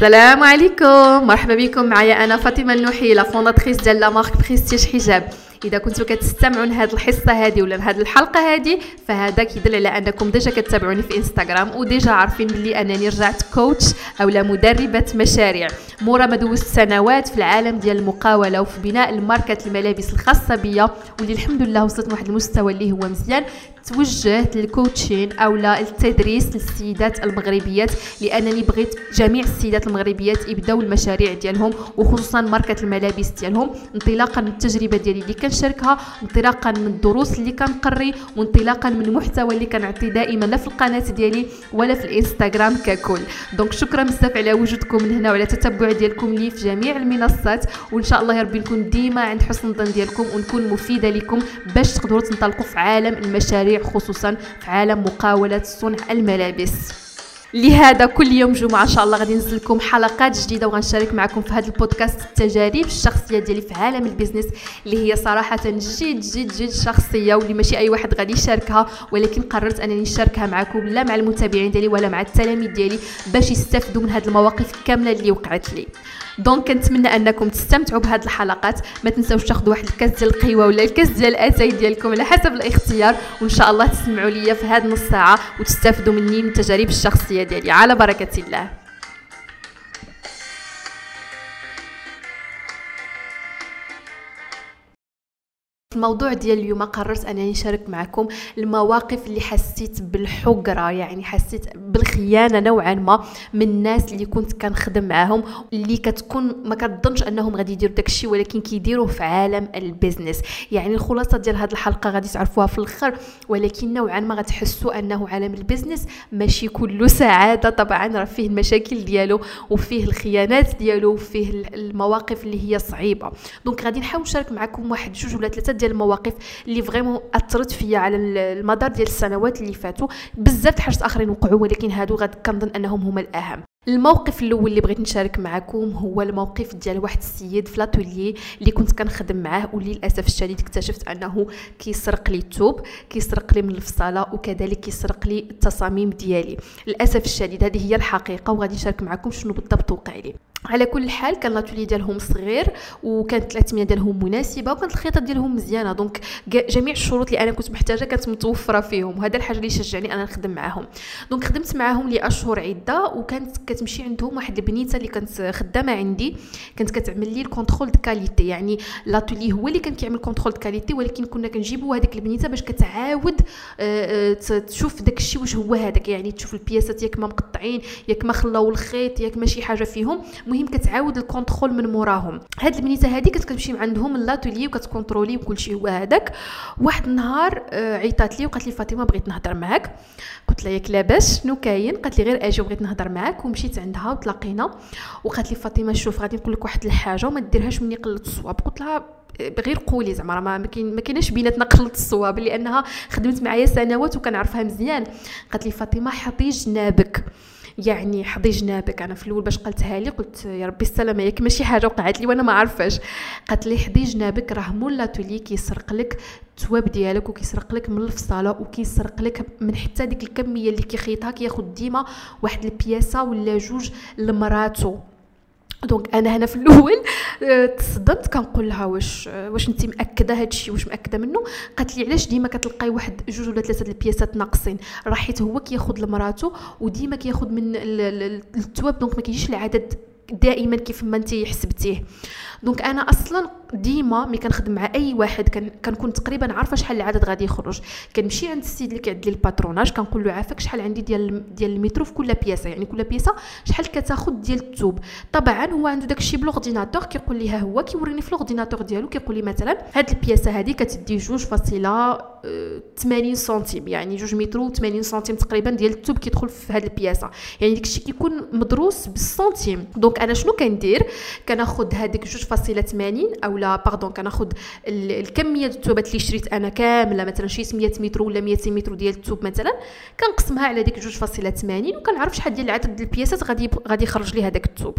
السلام عليكم. مرحبا بكم. معايا أنا فاطمة النوحي la fondatrice ديال la marque Prestige Hijab. إذا كنتو كتستمعوا لهذه الحصة هذه ولا لهذه الحلقة هذه فهذا كيدل على أنكم déjà كتابعوني في انستغرام و déjà عارفين بلي أنني رجعت coach اولا مدربة مشاريع. مورا ما دوزت سنوات في العالم ديال المقاولة وفي بناء الماركة الملابس الخاصة بيا. واللي الحمد لله وصلت لواحد المستوى اللي هو مزيان. توجهت لل coaching أو التدريس للسيدات المغربيات لأنني بغيت جميع السيدات المغربيات يبداو المشاريع ديالهم وخصوصا ماركة الملابس ديالهم انطلاقا من التجربة ديالي اللي كنشاركها انطلاقا من الدروس اللي كنقري وانطلاقا من المحتوى اللي كنعطي دائما لا في القناة ديالي ولا في الإنستغرام ككل. دونك شكرا بزاف على وجودكم من هنا وعلى التتبع ديالكم لي في جميع المنصات وإن شاء الله يا ربي نكون ديما عند حسن الظن ديالكم ونكون مفيدة لكم باش تقدروا تنطلقوا في عالم المشاريع خصوصا في عالم مقاوله صنع الملابس. لهذا كل يوم جمعة إن شاء الله غادي ننزل لكم حلقات جديدة وغنشارك معكم في هذا البودكاست التجارب الشخصية ديالي في عالم ال business اللي هي صراحة جد جد جد شخصية واللي ماشي أي واحد غادي يشاركها ولكن قررت أنني نشاركها معكم لا مع المتابعين ديالي ولا مع التلاميذ ديالي باش يستافدوا من هذه المواقف كاملة اللي وقعت لي. donc كنتمنى انكم تستمتعوا بهذه الحلقات. ما تنساوش تاخذوا واحد الكاس ديال القهوة ولا الكاس ديال الاتاي ديالكم على حسب الاختيار. وإن شاء الله تسمعوا لي في هذه النص ساعة وتستافدوا مني من التجارب الشخصية ديالي. على بركة الله. الموضوع ديال اليوم قررت أنني نشارك معكم المواقف اللي حسيت بالحقره يعني حسيت بالخيانة نوعا ما من الناس اللي كنت كنخدم معاهم اللي كتكون ما كتظنش أنهم غادي يديروا داكشي ولكن كيديروه في عالم البيزنس يعني الخلاصة ديال هذه الحلقة غادي تعرفوها في الآخر ولكن نوعا ما غتحسوا أنه عالم ال business ماشي كله سعادة. طبعا راه فيه المشاكل ديالو وفيه الخيانات ديالو وفيه المواقف اللي هي صعيبة. donc غادي نحاول نشارك معكم واحد جوج ولا ثلاثة ديال المواقف اللي vraiment أثرت فيا على المدار ديال السنوات اللي فاتوا. بزاف حاجات اخرين وقعوا ولكن هادو غاد كنظن أنهم هما الأهم. الموقف الأول اللي بغيت نشارك معكم هو الموقف ديال واحد السيد في l'atelier اللي كنت كنخدم معاه واللي للاسف الشديد اكتشفت أنه كيسرق لي الثوب كيسرق لي من الفصالة وكذلك كيسرق لي التصاميم ديالي. للأسف الشديد هذه هي الحقيقة وغادي نشارك معكم شنو بالضبط وقع لي. على كل حال كان l'atelier ديالهم صغير وكانت الاثمنه ديالهم مناسبة وكانت الخياطة ديالهم مزيانة. donc جميع الشروط اللي أنا كنت محتاجة كانت متوفرة فيهم. وهذا الحاجة اللي شجعني أنا نخدم معاهم. donc خدمت معاهم لأشهر عدة وكانت كتمشي عندهم واحد البنيتة اللي كانت خدامة عندي. كانت كتعمل لي ال contrôle de qualité يعني l'atelier هو اللي كان كيعمل contrôle de qualité ولكن كنا كنجيبوا هذيك البنيتة باش كتعاود آه، آه، تشوف داك الشيء واش هو هذاك. يعني تشوف البياسات ياك ما مقطعين ياك ما خلاو الخيط ياك ماشي حاجة فيهم. المهم كتعاود ال contrôle من موراهم. هاد البنيتة هادي كانت كتمشي عندهم l'atelier وكتكونترولي وكل شيء هو هذاك. واحد النهار آه، عيطات لي وقالت لي فاطمة بغيت نهضر معاك. قلت لها ياك لاباس شنو كاين؟ قالت لي غير أجي وبغيت نهضر معاك. ومشيت عندها وتلاقينا. وقالت لي فاطمة شوف غادي نقول لك واحد الحاجة وما ديرهاش مني قلة الصواب. قلت لها غير قولي زعما ما ما كايناش بيناتنا قلة الصواب لأنها خدمت معايا سنوات وكنعرفها مزيان. قالت لي فاطمة حطي جنابك. يعني حظي جنابك. أنا في الأول باش قلتها لي قلت يا ربي السلامه ياك ماشي حاجة وقعت لي وأنا ما عارفاش. قالت لي حظي جنابك راه مولا تولي كيسرق لك التواب ديالك وكيسرق لك من الفصالة وكيسرق لك من حتى ديك الكمية اللي كيخيطها كياخذ ديما واحد البياسة ولا جوج لمراتو. donc أنا هنا في الأول آه، تصدمت كنقول لها واش آه، واش انت مأكدة الشيء واش مأكدة منه؟ قالت لي علاش ديما كتلقاي واحد جوج ولا ثلاثة البياسات ناقصين؟ راه حيت هو كياخذ لمراتو وديما كياخذ من التواب donc ما كيجيش العدد دائما كيف ما انت حسبتيه. donc أنا أصلا ديما ملي كنخدم مع أي واحد كنكون تقريبا عارفة شحال العدد غادي يخرج. كنمشي عند السيد اللي كيعد لي ال patronage كنقول له عافاك شحال عندي ديال ديال المترو في كل بياسة. يعني كل بياسة شحال كتاخذ ديال الثوب طبعا هو عنده داكشي ب l'ordinateur كيقول لي ها هو كيوريني في l'ordinateur ديالو كيقول لي مثلا هاد البياسة هذه كتدي جوج فاصلة 80 سنتيم. يعني جوج مترو 80 سنتيم تقريبا ديال الثوب كيدخل في هاد البياسة. يعني داكشي كيكون مدروس بالسنتيم. donc أنا شنو كندير؟ كناخذ هذيك جوج 2.80 أو لا pardon كناخذ الكمية ديال الثوبات اللي شريت أنا كاملة مثلا شي 100 متر ولا 200 متر ديال الثوب مثلا كنقسمها على ديك 2.80 وكنعرف شحال ديال العدد البياسات غادي غادي يخرج لي هذاك الثوب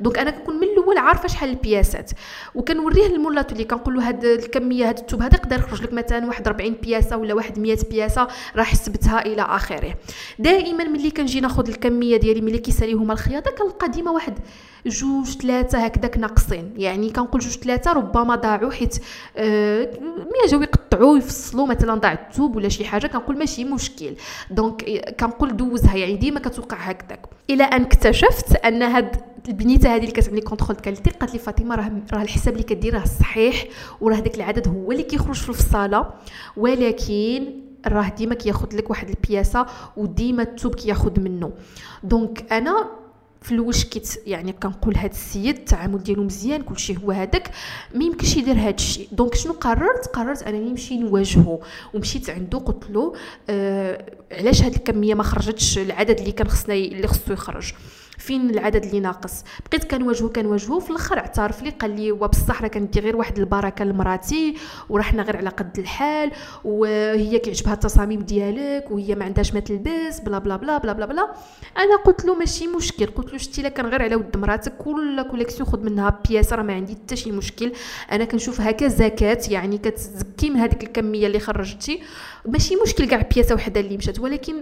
دونك أنا كنكون من الأول عارفة شحال البياسات. وكنوريه للمولاتو اللي كنقول له هاد الكمية هاد الثوب هذا يقدر يخرج لك مثلا واحد 40 بياسة ولا واحد 100 بياسة راه حسبتها إلى آخره. دائما ملي كنجي ناخذ الكمية ديالي ملي كيسالي هما الخياطة كنلقى ديما واحد جوج ثلاثة هكذاك ناقصين. يعني كنقول جوج ثلاثة ربما ضاعوا حيت آه ملي جاو يقطعوا يفصلوا مثلا ضاع الثوب ولا شي حاجة كنقول ماشي مشكل. donc كنقول دوزها يعني ديما كتوقع هكذاك. إلى أن اكتشفت أن هاد البنيتة هذه اللي كتعمل contrôle qualité قالت لي فاطمة راه راه الحساب اللي كدير راه صحيح وراه داك العدد هو اللي كيخرج في الفصاله ولكن راه ديما كياخذ لك واحد البياسة وديما الثوب كياخذ منه. donc أنا في الأول شكيت يعني كنقول هذا السيد التعامل ديالو مزيان كلشي هو هذاك ما يمكنش يدير هذا الشيء. donc شنو قررت؟ قررت أنني نمشي نواجهه ومشيت عنده قلت له آه علاش هذه الكمية ما خرجتش؟ العدد اللي كان خصنا اللي خصو يخرج. فين العدد اللي ناقص؟ بقيت كنواجهو كنواجهو في الآخر اعترف لي قال لي وبصح راه كندي غير واحد البركة لمراتي ورحنا غير على قد الحال وهي كيعجبها التصاميم ديالك وهي ما عندهاش ما تلبس بلا بلا بلا بلا بلا بلا. أنا قلت له ماشي مشكل قلت له شتي كان غير على ود مراتك كل collection خذ منها pièce راه ما عندي حتى شي مشكل. أنا كنشوفها كزكاه يعني كتزكي من هذيك الكمية اللي خرجتي. ماشي مشكل كاع بياسه وحده اللي مشات ولكن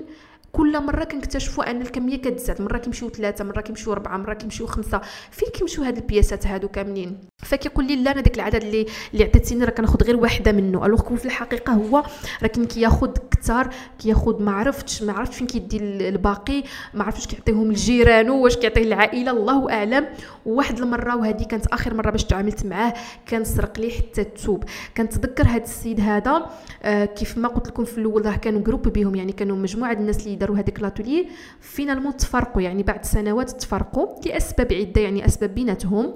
كل مرة كنكتشفوا أن الكمية كتزاد مرة كيمشيو ثلاثة مرة كيمشيو أربعة مرة كيمشيو خمسة. فين كيمشيو هاد البياسات هادو كاملين؟ فكيقول لي لا أنا داك العدد اللي اللي عطيتيني راه كناخذ غير واحدة منه. alors في الحقيقة هو راه كان كياخذ كثار كياخذ ما عرفتش ما عرفتش فين كيدي الباقي. ما عرفتش كيعطيهم لجيرانو واش كيعطيه للعائله الله أعلم. وواحد المرة وهذه كانت آخر مرة باش تعاملت معاه كان سرق لي حتى الثوب كنتذكر هذا السيد هذا آه كيف ما قلت لكم في الأول راه كانوا groupe بهم يعني كانوا مجموعة الناس اللي داروا هذاك l'atelier finalement تفرقوا يعني بعد سنوات تفرقوا لأسباب عدة يعني أسباب بيناتهم.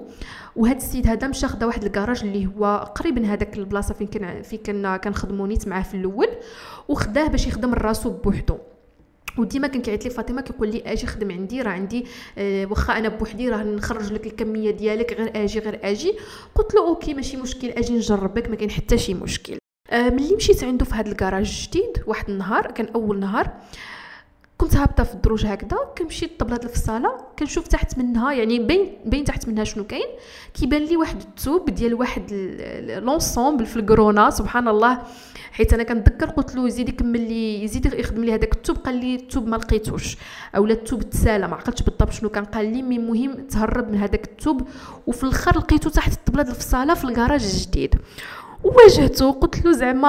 وهذا السيد هذا مشى خدا واحد الكراج اللي هو قريب من هذاك البلاصة فين كان فين كنا كنخدموا نيت معاه في الأول وخداه باش يخدم راسو بوحدو. وديما كان كيعيط لي فاطمة كيقول لي آجي خدم عندي راه عندي آه واخا أنا بوحدي راه نخرج لك الكمية ديالك غير آجي غير آجي. قلت له OK ماشي مشكل آجي نجربك ما كاين حتى شي مشكل. آه ملي مشيت عنده في هذا الكراج الجديد واحد النهار كان أول نهار كنت هابطة في الدروج هكذا كنمشي للطبله في الصاله كنشوف تحت منها يعني بين بين تحت منها شنو كاين. كيبان لي واحد الثوب ديال واحد l'ensemble في الكورونا سبحان الله. حيت أنا كنتذكر قلت له يزيد يكمل لي يزيد يخدم لي هذاك الثوب قال لي الثوب ما لقيتوش. اولا الثوب تسالى ما عقلتش بالضبط شنو كان. قال لي mais مهم تهرب من هذاك الثوب وفي الآخر لقيته تحت الطبله في الصاله في الكراج الجديد. وواجهته قلت له زعما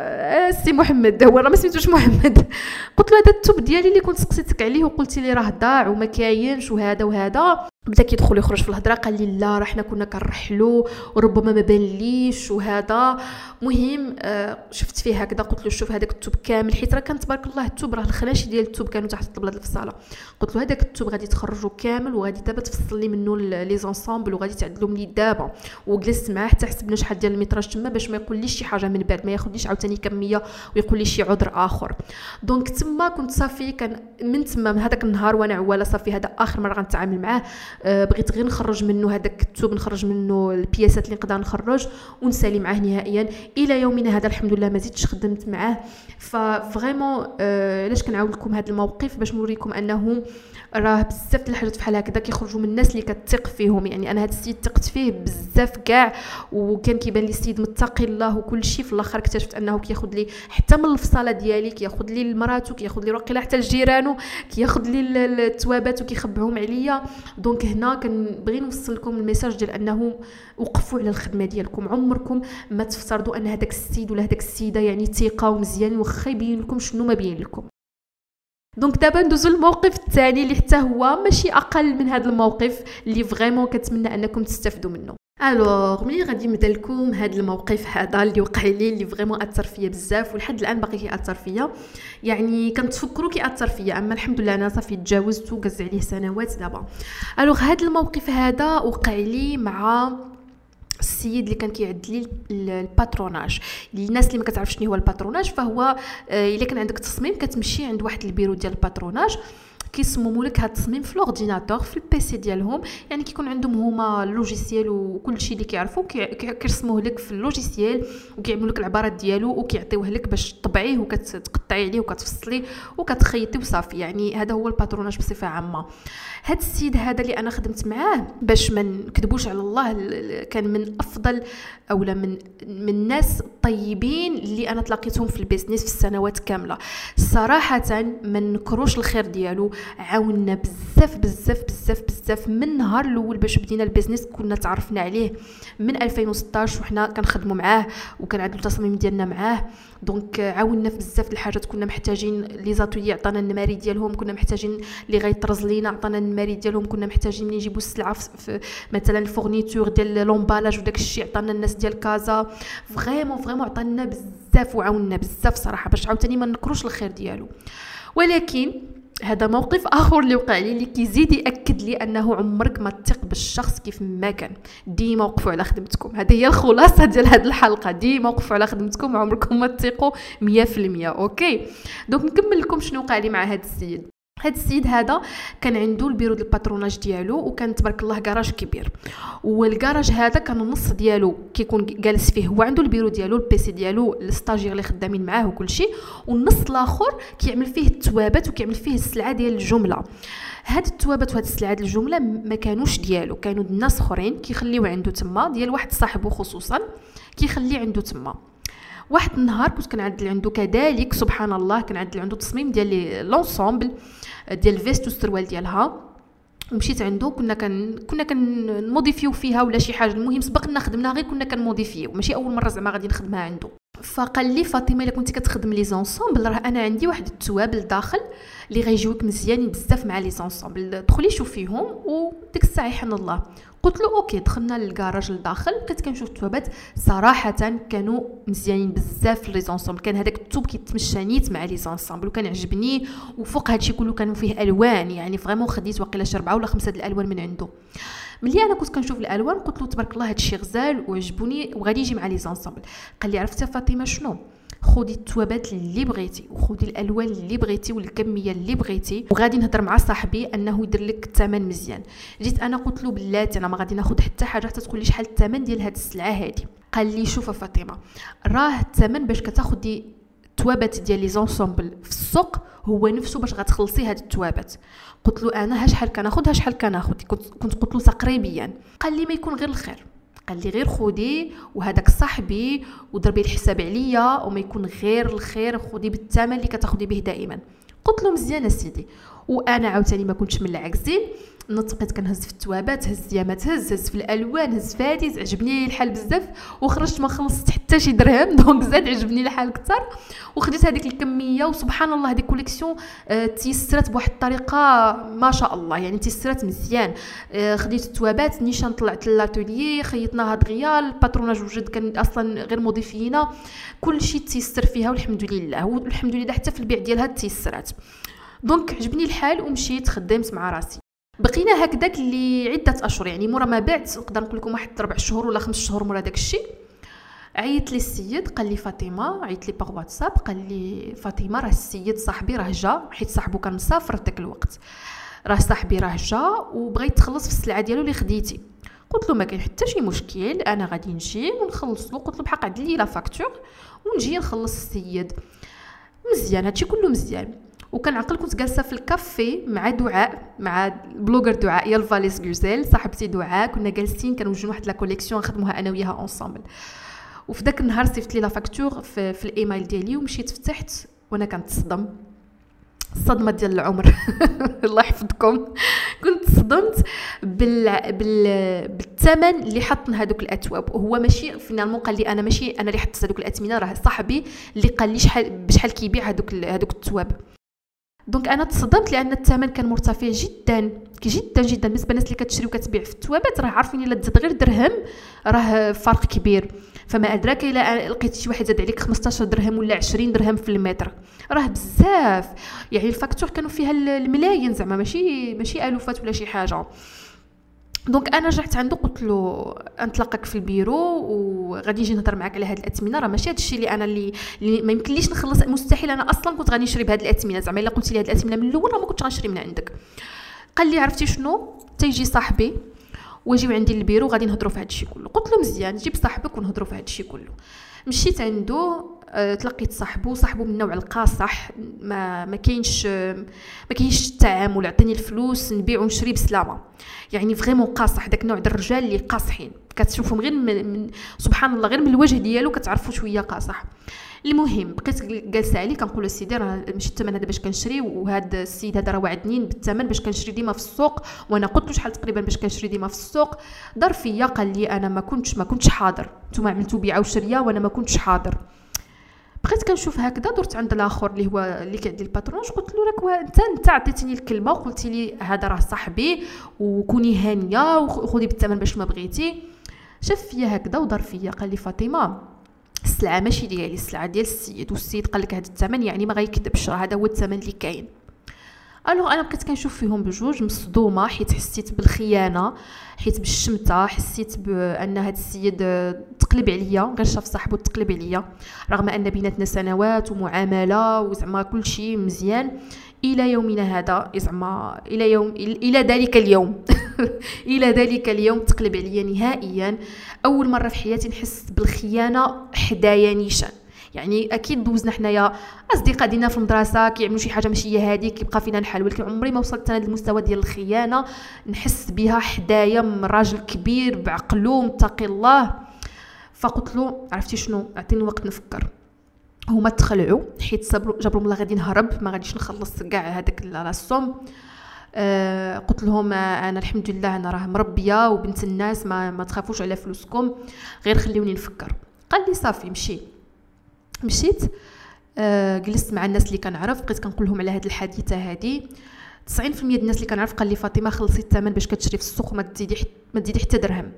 آه، سي محمد هو راه ما سميتوش محمد. قلت له هذا التوب ديالي اللي كنت سقسيتك عليه وقلتي لي راه ضاع وما كاينش وهذا وهذا. بدا كيدخل يخرج في الهضرة قال لي لا راه حنا كنا كنرحلو وربما ما بانليش وهذا. مهم آه شفت فيه هكذا قلت له شوف هذاك التوب كامل حيت راه كان تبارك الله التوب راه الخناشي ديال التوب كانوا تحت الطبلة في الصاله قلت له هذاك التوب غادي تخرجو كامل وغادي دابا تفصل لي منه les ensembles وغادي تعدلهم لي دابا. وجلست معاه حتى حسبنا شحال ديال ال métrage تما باش ما يقوليش شي حاجة من بعد ما ياخذليش عاوتاني كمية ويقول لي شي عذر آخر. donc تما كنت صافي كان من تما من هذاك النهار وأنا عوالة صافي هذا آخر مرة غنتعامل معاه. بغيت غير نخرج منه هذاك الثوب نخرج منه البياسات اللي نقدر نخرج ونسالي معاه نهائيا. إلى يومنا هذا الحمد لله ما زدتش خدمت معاه. ففريمون آه علاش كنعاود لكم هذا الموقف باش نوريكم أنه راه بزاف الحاجات بحال هكذا كيخرجوا من الناس اللي كتثق فيهم. يعني أنا هذا السيد ثقت فيه بزاف كاع وكان كيبان لي السيد متقي الله وكل شيء. في الآخر اكتشفت أنه كياخذ لي حتى من الفصالة ديالي كياخذ لي لمراتو كياخذ لي وقيلة حتى لجيرانو كياخذ لي التوابات وكيخبعهم عليا. donc هنا كنبغي نوصل لكم ال message ديال انه وقفوا على الخدمة ديالكم. عمركم ما تفترضوا ان هذاك السيد ولا هذاك السيدة يعني ثقة ومزيان واخا يبين لكم شنو ما بين لكم. donc دابا ندوزو للموقف الثاني اللي حتى هو ماشي أقل من هذا الموقف اللي vraiment كنتمنى أنكم تستافدوا منه. alors ملي غادي نبدا لكم هذا الموقف هذا اللي وقع لي اللي vraiment أثر فيا بزاف ولحد الآن باقي كيأثر فيا؟ يعني كنتفكروا كيأثر فيا أما الحمد لله أنا صافي تجاوزت وداز عليه سنوات دابا. alors هذا الموقف هذا وقع لي مع السيد اللي كان كيعد لي ال patronage. الناس اللي ما كتعرفش شنو هو ال patronage فهو آه، إلا كان عندك تصميم كتمشي عند واحد البيرو ديال ال patronage. كيصمموا لك هذا التصميم في l'ordinateur في ال PC ديالهم. يعني كيكون عندهم هما ال logiciel وكل شيء اللي كيعرفوا كيرسموه لك في ال logiciel وكيعملوا لك العبارات ديالو وكيعطيوه لك باش تطبعيه وكتقطعي عليه وكتفصلي وكتخيطي وصافي. يعني هذا هو ال patronage بصفة عامة. هاد السيد هذا اللي أنا خدمت معاه باش ما نكذبوش على الله كان من أفضل أولا من من الناس الطيبين اللي أنا تلاقيتهم في ال business في السنوات كاملة. صراحة ما نكروش الخير ديالو. عاوننا بزاف بزاف بزاف بزاف من النهار الأول باش بدينا ال business كنا تعرفنا عليه من 2016 وحنا كنخدموا معاه وكان عندنا التصميم ديالنا معاه. donc عاوننا في بزاف الحاجات كنا محتاجين les ateliers عطانا النمر ديالهم كنا محتاجين اللي غيطرز لينا عطانا النمر ديالهم كنا محتاجين ملي نجيبوا السلعة مثلا الـ fournitures ديال l'emballage وداك الشيء عطانا الناس ديال كازا. vraiment vraiment عطانا بزاف وعاوننا بزاف صراحة باش عاوتاني ما نكروش الخير ديالو. ولكن هذا موقف آخر اللي وقع لي اللي كيزيد يأكد لي أنه عمرك ما تثق بالشخص كيف ما كان. ديما وقفوا على خدمتكم. هذه هي الخلاصة ديال هذه الحلقة. ديما وقفوا على خدمتكم. عمركم ما تثقوا 100% okay. donc نكمل لكم شنو وقع لي مع هذا السيد. هاد السيد هذا كان عنده البيرو ديال الـ patronage ديالو وكان تبارك الله كراج كبير. والكراج هذا كان النص ديالو كيكون جالس فيه. هو عنده البيرو ديالو الـ PC ديالو الـ stagiaires اللي خدامين معاه وكل شيء. والنص الآخر كيعمل فيه الثوابات وكيعمل فيه السلعة ديال الجملة. هاد الثوابات وهاد السلعة ديال الجملة ما كانوش ديالو. كانوا الناس أخرين كيخليو عنده تما ديال واحد صاحبه خصوصا كيخلي عنده تما. واحد النهار كنت كنعدل عنده كذلك سبحان الله كنعدل عنده تصميم ديال l'ensemble ديال الـ veste والسروال ديالها. ومشيت عنده كنا كن كنا كن modifier يو فيها ولا شي حاجة. المهم سبقنا خدمنا غير كنا كن modifier يو. ماشي أول مرة زعما غادي نخدمها عنده. فقال لي فاطمة إلا كنتي كتخدم les ensembles راه أنا عندي واحد الثواب داخل اللي غيجيوك مزيانين بزاف مع les ensembles دخلي شوفيهم وديك الساعة يحن الله. قلت له okay دخلنا للكراج لداخل. كنت كنشوف الثوابات. صراحة كانوا مزيانين بزاف les ensembles كان هذاك الثوب كيتمشى نيت مع les ensembles وكان عجبني. وفوق هادشي كله كانوا فيه ألوان يعني vraiment خديت واقيلا شي أربعة ولا خمسة الألوان من عنده. ملي أنا كنت كنشوف الألوان قلت له تبارك الله هادشي غزال وعجبوني وغادي يجي مع les ensembles قال لي عرفتي فاطمة شنو؟ خودي الثوابات اللي بغيتي وخودي الألوان اللي بغيتي والكمية اللي بغيتي. وغادي نهضر مع صاحبي أنه يدير لك الثمن مزيان. جيت أنا قلت له بلاتي أنا ما غادي ناخذ حتى حاجة حتى تقول لي شحال الثمن ديال هاد السلعة هادي. قال لي شوف فاطمة راه الثمن باش كتاخدي الثوابات ديال les ensembles في السوق هو نفسه باش غتخلصي هاد الثوابات. قلت له أنا ها شحال كناخذ ها شحال كناخذ كنت قلت له تقريبيا. قال لي ما يكون غير الخير. قال لي غير خودي وهذاك صاحبي وضربي الحساب عليا وما يكون غير الخير خودي بالثمن اللي كتاخدي به دائما. قلت له مزيان سيدي وأنا عاوتاني ما كنتش من العاكسين. نطقت كنهز في الثوابات هز يا ما تهز هز في الالوان هز فادي عجبني الحال بزاف. وخرجت ما خلصت حتى شي درهم donc زاد عجبني الحال أكثر. وخديت هذيك الكمية وسبحان الله هذيك collection آه تيسرات بواحد الطريقة ما شاء الله يعني تيسرات مزيان. آه خديت الثوابات نيشان طلعت l'atelier خيطناها دغيا الـ patronage وجد كان أصلا غير موديفينا كل شيء تيسر فيها والحمد لله والحمد لله حتى في البيع ديالها تيسرات donc عجبني الحال ومشيت خدمت مع راسي. بقينا هكذاك اللي عدة أشهر يعني مورا ما بعت نقدر نقول لكم واحد ربع شهور ولا خمس شهور مورا داك الشيء. عيط لي السيد قال لي فاطمة عيط لي par واتساب قال لي فاطمة راه السيد صاحبي راه جا حيت صاحبو كان مسافر داك الوقت. راه صاحبي راه جا وبغى يتخلص في السلعة ديالو اللي خديتي. قلت له ما كاين حتى شي مشكل أنا غادي نجي ونخلص له. قلت له بحق عد لي la facture ونجي نخلص السيد. مزيان هادشي كله مزيان. وكنعقل كنت جالسة في الكافي مع دعاء مع الـ blogger دعاء. je la félicite صاحبتي دعاء. كنا جالسين كنوجدوا واحد la collection نخدموها أنا وياها ensemble وفي ذاك النهار صيفط لي la facture في, في الإيميل ديالي ومشيت فتحت وأنا كنتصدم. الصدمه ديال العمر. الله يحفظكم. كنت صدمت بال... بال... بالثمن اللي حط هذوك الاثواب وهو ماشي finalement قال لي أنا ماشي أنا اللي حطيت هذوك الأثمنة راه صاحبي اللي قال لي شحال بشحال كيبيع هذوك هذوك الثواب donc أنا تصدمت لأن الثمن كان مرتفع جدا جدا جدا بالنسبة للناس اللي كتشري وكتبيع. في الثوابات راه عارفين إلا تزاد غير درهم راه فرق كبير. فما أدراك إلا لقيت شي واحد زاد عليك 15 درهم ولا 20 درهم في المتر. راه بزاف. يعني la facture كانوا فيها الملايين زعما ماشي ماشي ألوفات ولا شي حاجة. donc أنا رجعت عنده قلت له نتلاقاك في البيرو وغادي نجي نهضر معاك على هاد الأثمنة. راه ماشي هادشي اللي أنا اللي, اللي ما يمكنليش نخلص. مستحيل أنا أصلا كنت غادي نشري بهاد الأثمنة. زعما إلا قلتي لي هاد الأثمنة من الأول راه ما كنتش غنشري من عندك. قال لي عرفتي شنو؟ تيجي صاحبي ويجيو عندي للبيرو غادي نهضروا في هادشي كله. قلت له مزيان جيب صاحبك ونهضروا في هادشي كله. مشيت عنده آه، تلقيت صاحبو صاحبو من النوع القاصح ما ما كاينش ما كاينش التعامل عطيني الفلوس نبيع ونشري بسلامة. يعني vraiment قاصح داك النوع د الرجال اللي قاصحين. كتشوفهم غير من, من سبحان الله غير من الوجه ديالو كتعرفوا شوية قاصح. المهم بقيت جالسه عليه كنقول سيدي راه ماشي الثمن هذا باش كنشري وهذا السيد هذا راه وعدني بالثمن باش كنشري ديما في السوق وأنا قلت له شحال تقريبا باش كنشري ديما في السوق. دار فيا قال لي أنا ما كنتش ما كنتش حاضر. نتوما عملتوا بيعة وشرية وأنا ما كنتش حاضر. بقيت كنشوف هكذا درت عند الآخر اللي هو اللي كيعدي الـ patronage قلت له راك انت أنت عطيتيني الكلمة وقلتي لي هذا راه صاحبي وكوني هانية وخذي بالثمن باش ما بغيتي. شاف فيا هكذا ودار فيا قال لي فاطمة السلعة ماشي ديالي السلعة ديال السيد والسيد قال لك هذا الثمن يعني ما غيكذبش هذا هو الثمن اللي كاين. ألوغ أنا بقيت كنشوف فيهم بجوج مصدومة حيت حسيت بالخيانة حيت بالشمتة حسيت بأن هذا السيد تقلب عليا غير شاف صاحبو تقلب عليا رغم أن بيناتنا سنوات ومعاملة وزعما كل شيء مزيان. إلى يومنا هذا زعما إلى يوم إلى ذلك اليوم. إلى ذلك اليوم تقلب عليا نهائيا. أول مرة في حياتي نحس بالخيانة حدايا نيشان. يعني أكيد دوزنا حنايا اصدقاء ديالنا في المدرسة كيعملوا شي حاجة ماشي هي هذيك كيبقى فينا الحال ولكن عمري ما وصلت أنا للمستوى ديال الخيانة. نحس بها حدايا من راجل كبير بعقلو متقي الله. فقلت له عرفتي شنو؟ أعطيني وقت نفكر. هما تخلعوا حيت جابوا الله غادي نهرب ما غاديش نخلص كاع هذاك لاصوم آه قلت لهم أنا الحمد لله أنا راه مربية وبنت الناس ما, ما تخافوش على فلوسكم غير خليوني نفكر. قال لي صافي مشي. مشيت. آه جلست مع الناس اللي كنعرف بقيت كنقول لهم على هذه الحادثة هذه 90% ديال الناس اللي كنعرف قال لي فاطمة خلصي الثمن باش كتشري في السوق ما تزيدي ما تزيدي حتى درهم.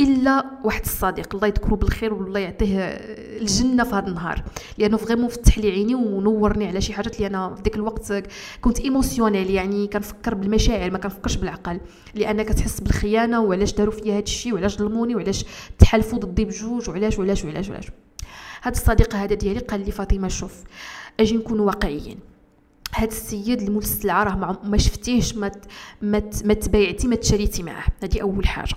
إلا واحد الصديق الله يذكره بالخير والله يعطيه الجنة في هذا النهار. لأنه vraiment فتح لي عيني ونورني على شي حاجات اللي أنا في ذاك الوقت كنت émotionnelle يعني كنفكر بالمشاعر ما كنفكرش بالعقل. لأن كتحس بالخيانة وعلاش داروا فيا هذا الشيء وعلاش ظلموني وعلاش تحالفوا ضدي بجوج وعلاش وعلاش وعلاش وعلاش. هاد الصديق هذا ديالي قال لي فاطمة شوف أجي نكونوا واقعيين. هاد السيد السلعه راه ما شفتيهش ما ما تبايعتي ما تشريتي معاه. هذه أول حاجة.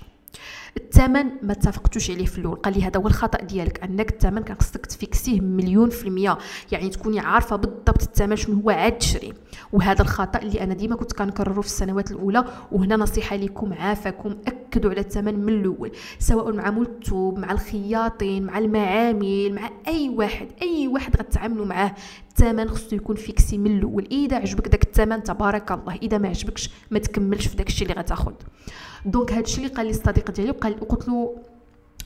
الثمن ما اتفقتوش عليه في الأول. قال لي هذا هو الخطأ ديالك أنك الثمن كان خصك تفيكسيه مليون في المية. يعني تكوني عارفة بالضبط الثمن شنو هو عاد تشري. وهذا الخطأ اللي أنا ديما كنت كنكرره في السنوات الأولى. وهنا نصيحة لكم عافاكم. أكدوا على الثمن من الأول. سواء مع مول التوب مع الخياطين مع المعامل مع أي واحد أي واحد غتعاملوا معاه. الثمن خصو يكون fixé من الأول. إذا عجبك داك الثمن تبارك الله. إذا ما عجبكش ما تكملش في داك الشيء اللي غتاخذ donc هادشي اللي قال لي الصديق ديالي وقال قلت له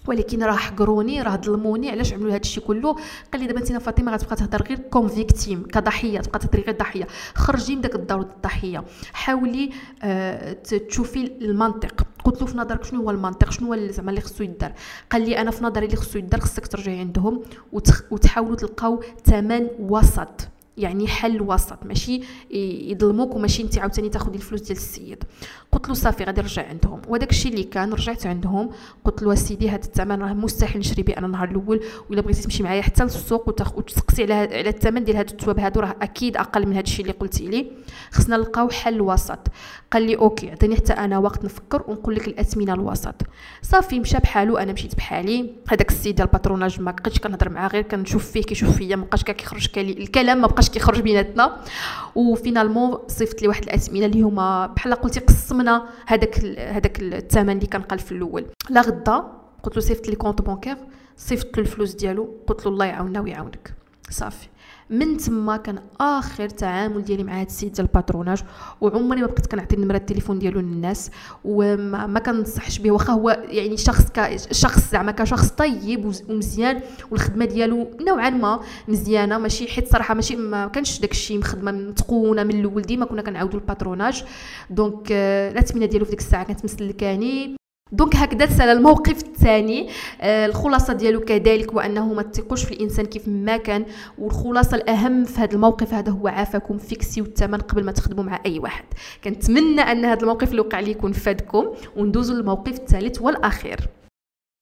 ولكن راه حقروني راه ظلموني. علاش عملوا هذا الشيء كله؟ قال لي دابا انت فاطمة غتبقى تهضر غير comme victime كضحية تبقى تهضري غير ضحية. خرجي من داك الدور الضحية. حاولي آه تشوفي المنطق. قلت له في نظرك شنو هو المنطق؟ شنو هو زعما اللي خصو يدار؟ قال لي أنا في نظري اللي خصو يدار خصك ترجعي عندهم وتحاولوا تلقاو ثمن وسط. يعني حل وسط ماشي؟ يظلموك وماشي انت عاوتاني تاخذي الفلوس ديال السيد. قلت له صافي غادي نرجع عندهم. وداك الشيء اللي كان رجعت عندهم. قلت له سيدي هذا الثمن راه مستحيل نشري به أنا النهار الأول ولا بغيتي تمشي معايا حتى للسوق وتسقسي على على الثمن ديال هاد التواب هادو راه أكيد أقل من هذا الشيء اللي قلتي لي. خصنا نلقاو حل وسط. قال لي OK عطيني حتى أنا وقت نفكر ونقول لك الأثمنة الوسط. صافي مشى بحالو أنا مشيت بحالي. هذاك السيد ديال ال patronage ما بقيتش كنهضر معاه غير كنشوف فيه كيشوف فيا ما بقاش كيخرج الكلام ما بقاش كيخرج بيناتنا. و finalement صيفط لي واحد الاثمنه اللي هما بحال قلتي قسمنا هذاك هذاك الثمن اللي كان قال في الأول. لا غدا قلت له صيفط لي compte bancaire صيفط له الفلوس ديالو قلت له الله يعاوننا ويعاونك. صافي. من تما كان آخر تعامل ديالي مع هاد السيد ديال ال patronage وعمري ما بقيت كنعطي نمره التليفون ديالو للناس وما ما كنصحش به واخا هو يعني شخص شخص زعما كشخص طيب ومزيان والخدمة ديالو نوعا ما مزيانة ماشي حيت صراحة ماشي ما كانش داكشي خدمه متقونة من الأول. ديما كنا كنعاودوا ال patronage. donc آه، الاثمنه ديالو في ديك الساعة كانت مسلكاني. donc هكذا تسالى الموقف الثاني آه الخلاصة ديالو كذلك هو انه ما تثقوش في الإنسان كيف ما كان والخلاصة الأهم في هذا الموقف هذا هو عافاكم فيكسيو الثمن قبل ما تخدموا مع أي واحد. كنتمنى أن هذا الموقف اللي وقع لي يكون فادكم وندوزوا للموقف الثالث والأخير.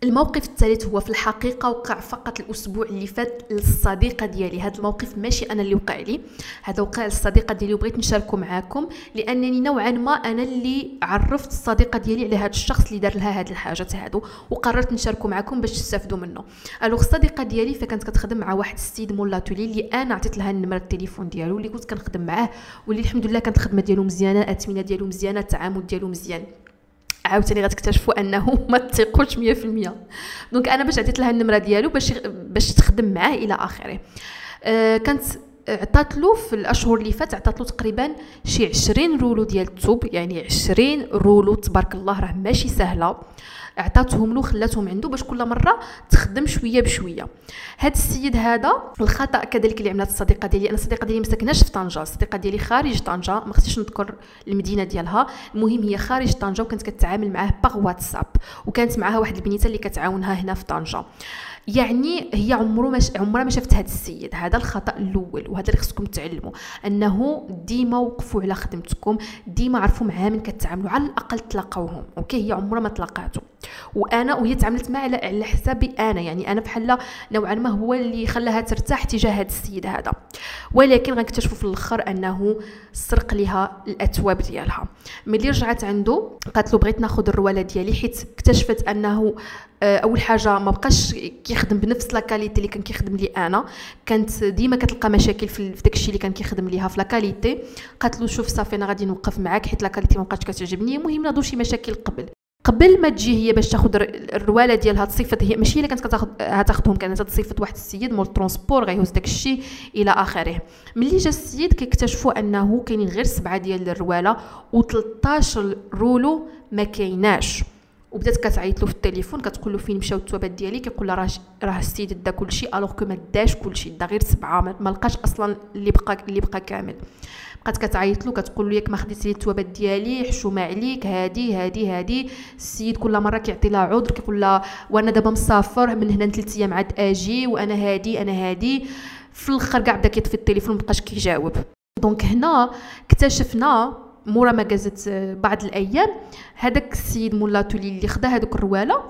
الموقف الثالث هو في الحقيقة وقع فقط الأسبوع اللي فات للصديقة ديالي. هذا الموقف ماشي أنا اللي وقع لي هذا وقع للصديقة ديالي وبغيت نشاركه معاكم لأنني نوعا ما أنا اللي عرفت الصديقة ديالي على هذا الشخص اللي دار لها هذه الحاجات هادو وقررت نشاركه معاكم باش تستافدوا منه alors الصديقة ديالي فكانت كتخدم مع واحد السيد مول l'atelier اللي أنا عطيت لها النمره التليفون ديالو اللي كنت كنخدم معاه واللي الحمد لله كانت الخدمة ديالو مزيانة الاثمنه ديالو مزيانة التعامل ديالو مزيان. عاوتاني غتكتشفوا انه ما تثقوش 100% donc أنا باش عطيت لها النمرة ديالو باش باش تخدم معاه إلى آخره. أه كانت عطات له في الأشهر اللي فات عطات له تقريبا شي 20 رولو ديال الثوب يعني 20 رولو تبارك الله راه ماشي سهلة. عطاتهم له خلاتهم عنده باش كل مرة تخدم شوية بشوية. هذا السيد هذا الخطأ كذلك اللي عملت الصديقة ديالي. أنا الصديقة ديالي ما ساكناش في طنجة. الصديقة ديالي خارج طنجة. ما خصنيش نذكر المدينة ديالها. المهم هي خارج طنجة وكانت كتعامل معاه باغ واتساب وكانت معاها واحد البنيتة اللي كتعاونها هنا في طنجة. يعني هي عمره ما عمرها ما شافت هذا السيد. هذا الخطأ الأول وهذا اللي خصكم تعلموا. أنه ديما وقفوا على خدمتكم ديما عرفوا معاه من كتعاملوا على الأقل تلاقاوهم أوكي؟ هي عمرها ما تلاقاتو وأنا وهي تعاملت معاه على, على حسابي أنا. يعني أنا بحال نوعا ما هو اللي خلاها ترتاح تجاه هذا السيد هذا. ولكن غنكتشفوا في الأخر أنه سرق لها الاثواب ديالها. ملي رجعت عنده قالت له بغيت ناخذ الرواله ديالي حيت اكتشفت أنه أول حاجة ما بقاش كيخدم بنفس la qualité اللي كان كيخدم لي أنا. كانت ديما كتلقى مشاكل في داكشي اللي كان كيخدم ليها في la qualité قالت له شوف صافي أنا غادي نوقف معاك حيت la qualité ما بقاتش كتعجبني. المهم ناضوا شي مشاكل قبل. قبل ما تجي هي باش تاخذ الرواله ديالها تصيفط هي ماشي هي اللي كانت كتاخذ هتاخذهم كانت تصيفط واحد السيد مول transport غيهز داك الشيء إلى آخره. ملي جا السيد كيكتشفوا أنه كاينين غير سبعة ديال الرواله و13 rouleau ما كايناش. وبدات كتعيط له في التليفون كتقول له فين مشاو التوابات ديالي كيقول لها راه راه السيد دا كلشي alors que ما داش كلشي دا غير سبعه ما لقاش أصلا اللي بقى اللي بقى كامل. بقات كتعيط له كتقول له ياك ما خديتي لي التوابات ديالي حشومه عليك هادي هادي هادي. السيد كل مرة كيعطي لها عذر كيقول لها وأنا دابا مسافر من هنا لثلاث أيام عاد أجي وأنا هادي أنا هادي. في الآخر كاع بدا كيطفي التليفون مبقاش كيجاوب. دونك هنا اكتشفنا مورا ما جازت بعض الأيام. هذاك السيد مولاتولي اللي خدا هذوك الرواله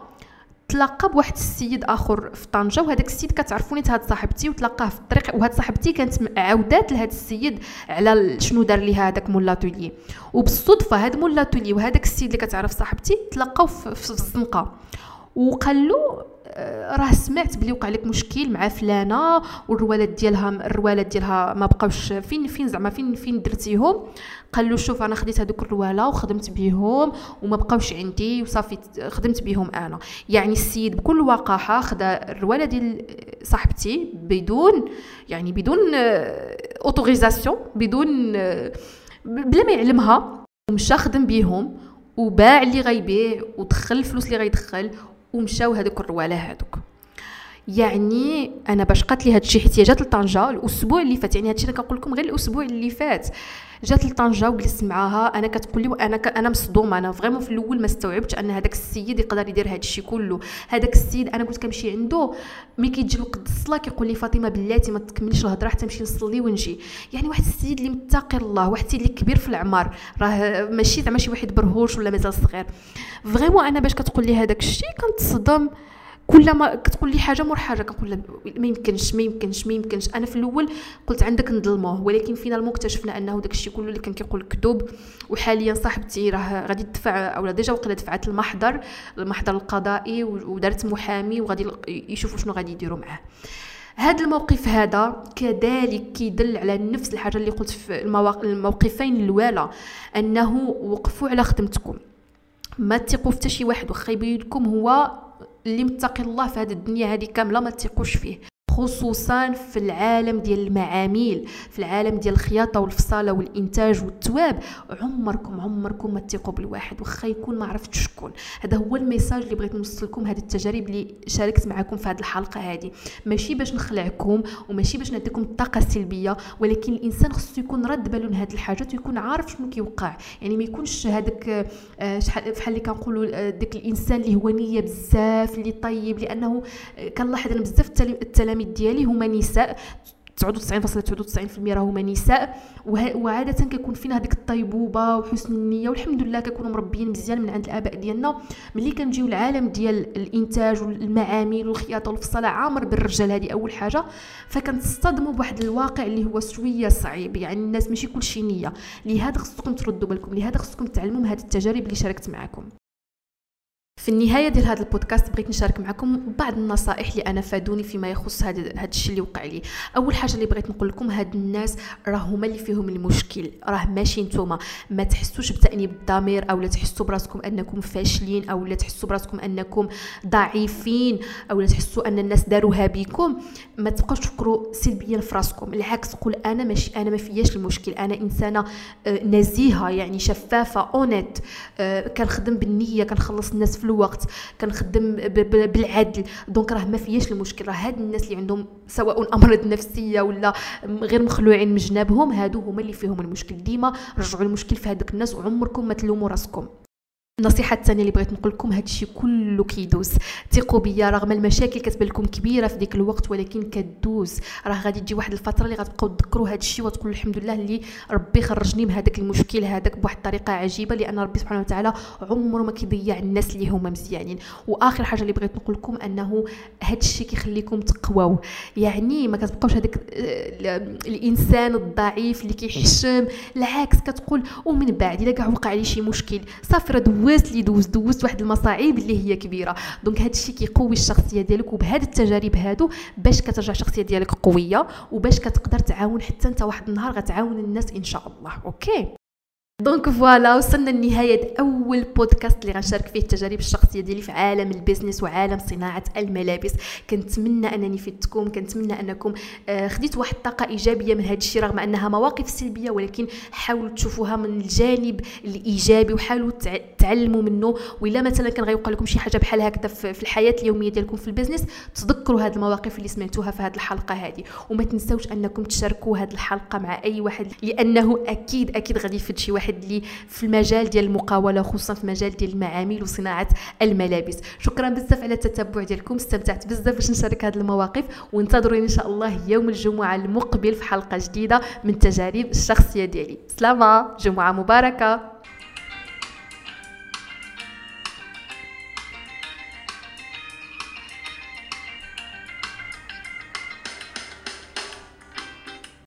تلاقى بواحد السيد آخر في طنجة وهذاك السيد كتعرفوني هاد صاحبتي وتلاقاه في الطريق وهاد صاحبتي كانت عاودات لهاد السيد على شنو دار ليها هذاك مولاتولي وبالصدفة هاد مولاتولي وهذاك السيد اللي كتعرف صاحبتي تلاقاو في الزنقة. وقال له آه، راه سمعت بلي وقع لك مشكل مع فلانة والروالات ديالها الروالات ديالها ما بقاوش فين فين زعما فين فين درتيهم؟ قال له شوف أنا خديت هذوك الرواله وخدمت بهم وما بقاوش عندي وصافي خدمت بهم أنا. يعني السيد بكل وقاحة خدا الرواله ديال صاحبتي بدون يعني بدون اوتوريزاسيون بدون بلا ما يعلمها. ومشى خدم بهم وباع اللي غيبيع ودخل الفلوس اللي غيدخل ومشاو هذوك الرواله هذوك. يعني أنا باش قالت لي هادشي حيت هي جات لطنجة الأسبوع اللي فات يعني هادشي أنا كنقول لكم غير الأسبوع اللي فات. جات لطنجة وجلست معاها أنا كتقول لي وأنا ك... أنا مصدومة أنا vraiment في الأول ما استوعبتش أن هذاك السيد يقدر يدير هذا الشيء كله. هذاك السيد أنا كنت كنمشي عنده ملي كيجي وقت الصلاة كيقول لي فاطمة بلاتي ما تكمليش الهضرة حتى نمشي نصلي ونجي. يعني واحد السيد اللي متقي الله واحد السيد اللي كبير في العمر راه ماشي زعما شي واحد برهوش ولا مازال صغير. vraiment أنا باش كتقول لي هذاك الشيء كنتصدم. كل ما كتقول لي حاجة مور حاجة كنقول لها ما يمكنش ما يمكنش ما يمكنش. أنا في الأول قلت عندك نظلموه ولكن فينال اكتشفنا أنه داك الشيء كله اللي كان كيقول كذوب وحاليا صاحبتي راه غادي تدفع أو déjà وقيلا دفعت المحضر المحضر القضائي ودارت محامي وغادي يشوفوا شنو غادي يديروا معاه. هذا الموقف هذا كذلك كيدل على نفس الحاجة اللي قلت في الموقفين الأولى أنه وقفوا على خدمتكم. ما تثقوا في حتى شي واحد واخا يبين لكم هو اللي متقي الله في هذه الدنيا هذه كاملة ما تثقوش فيه. خصوصا في العالم ديال المعاميل في العالم ديال الخياطة والفصالة والإنتاج والتواب. عمركم عمركم ما تثقوا بالواحد واخا يكون ما عرفتش شكون. هذا هو الميساج اللي بغيت نوصل لكم هذه التجارب اللي شاركت معكم في هذه الحلقة هذه. ماشي باش نخلعكم وماشي باش نديكم الطاقة السلبية ولكن الإنسان خصو يكون رد باله لهذه الحاجات ويكون عارف شنو كيوقع. يعني ما يكونش هذاك آه، شحال بحال اللي كنقولوا آه، داك الإنسان اللي هو نية بزاف اللي طيب لأنه آه، كنلاحظ أنا بزاف التلاميذ ديالي هما نساء 99.99% راهما نساء. وعادة كيكون فينا هذيك الطيبوبة وحسن النية والحمد لله كنكونوا مربيين مزيان من عند الآباء ديالنا. ملي كنجيو العالم ديال الإنتاج والمعامل والخياطة والفصالة عامر بالرجال هذه أول حاجة. فكنتصطدموا بواحد الواقع اللي هو شوية صعيب يعني الناس ماشي كلشي نية. لهذا خصكم تردوا بالكم لهذا خصكم تعلموا من هذه التجارب اللي شاركت معكم. في النهاية ديال هذا البودكاست بغيت نشارك معكم بعض النصائح اللي أنا فادوني فيما يخص هذا الشيء اللي وقع لي. أول حاجة اللي بغيت نقول لكم هاد الناس راه هما اللي فيهم المشكل. راه ماشي نتوما. ما تحسوش بتأنيب الضمير أو لا تحسوا براسكم أنكم فاشلين أو لا تحسوا براسكم أنكم ضعيفين أو لا تحسوا أن الناس داروها بكم. ما تبقاوش تفكروا سلبيا في راسكم. العكس قول أنا ماشي أنا ما فياش المشكل. أنا إنسانة آه، نزيهة يعني شفافة honnête آه، كنخدم بالنية كنخلص الناس في الوقت كنخدم بالعدل. donc راه ما فياش المشكل. راه هاد الناس اللي عندهم سواء امراض نفسيه ولا غير مخلوعين من جنابهم هادو هما اللي فيهم المشكل. ديما رجعوا المشكل في هذوك الناس وعمركم ما تلوموا راسكم. النصيحة الثانية اللي بغيت نقول لكم هذا الشيء كله كيدوز. ثقوا بيا رغم المشاكل كتبان لكم كبيرة في ديك الوقت ولكن كدوز. راه غادي تجي واحد الفترة اللي غتبقاو تذكروا هذا الشيء وتقولوا الحمد لله اللي ربي خرجني من هذاك المشكل هذاك بواحد الطريقة عجيبة لأن ربي سبحانه وتعالى عمره ما كيضيع الناس اللي هما مزيانين. وآخر حاجة اللي بغيت نقول لكم أنه هذا الشيء كيخليكم تقواو. يعني ما كتبقاوش هذاك الإنسان الضعيف اللي كيحشم العكس كتقول ومن بعد إلا كاع وقع لي شي مشكل صافي راه دوزت اللي دوزت دوزت واحد المصاعب اللي هي كبيرة. donc هذا الشيء كيقوي الشخصية ديالك وبهاد التجارب هادو باش كترجع الشخصية ديالك قوية وباش كتقدر تعاون حتى انت واحد النهار غتعاون الناس إن شاء الله. Okay؟ donc voilà وصلنا لنهاية أول بودكاست اللي غنشارك فيه التجارب الشخصية ديالي في عالم ال business وعالم صناعة الملابس. كنتمنى أنني فدتكم كنتمنى أنكم آه، خديتوا واحد الطاقة إيجابية من هذا الشيء رغم أنها مواقف سلبية ولكن حاولوا تشوفوها من الجانب الإيجابي وحاولوا تعلموا منه. وإلا مثلا كان غيوقع لكم شي حاجة بحال هكذا في الحياة اليومية ديالكم في البيزنس تذكروا هذه المواقف اللي سمعتوها في هذه الحلقة هذه وما تنسوش أنكم تشاركوا هذه الحلقة مع أي واحد لأنه أكيد أكيد غادي يفيد شي واحد واحد اللي في المجال ديال المقاولة خصوصا في المجال ديال المعامل وصناعة الملابس. شكرا بزاف على التتبع ديالكم استمتعت بزاف باش نشارك هذه المواقف وانتظروني إن شاء الله يوم الجمعة المقبل في حلقة جديدة من تجارب الشخصية ديالي. سلامة جمعة مباركة.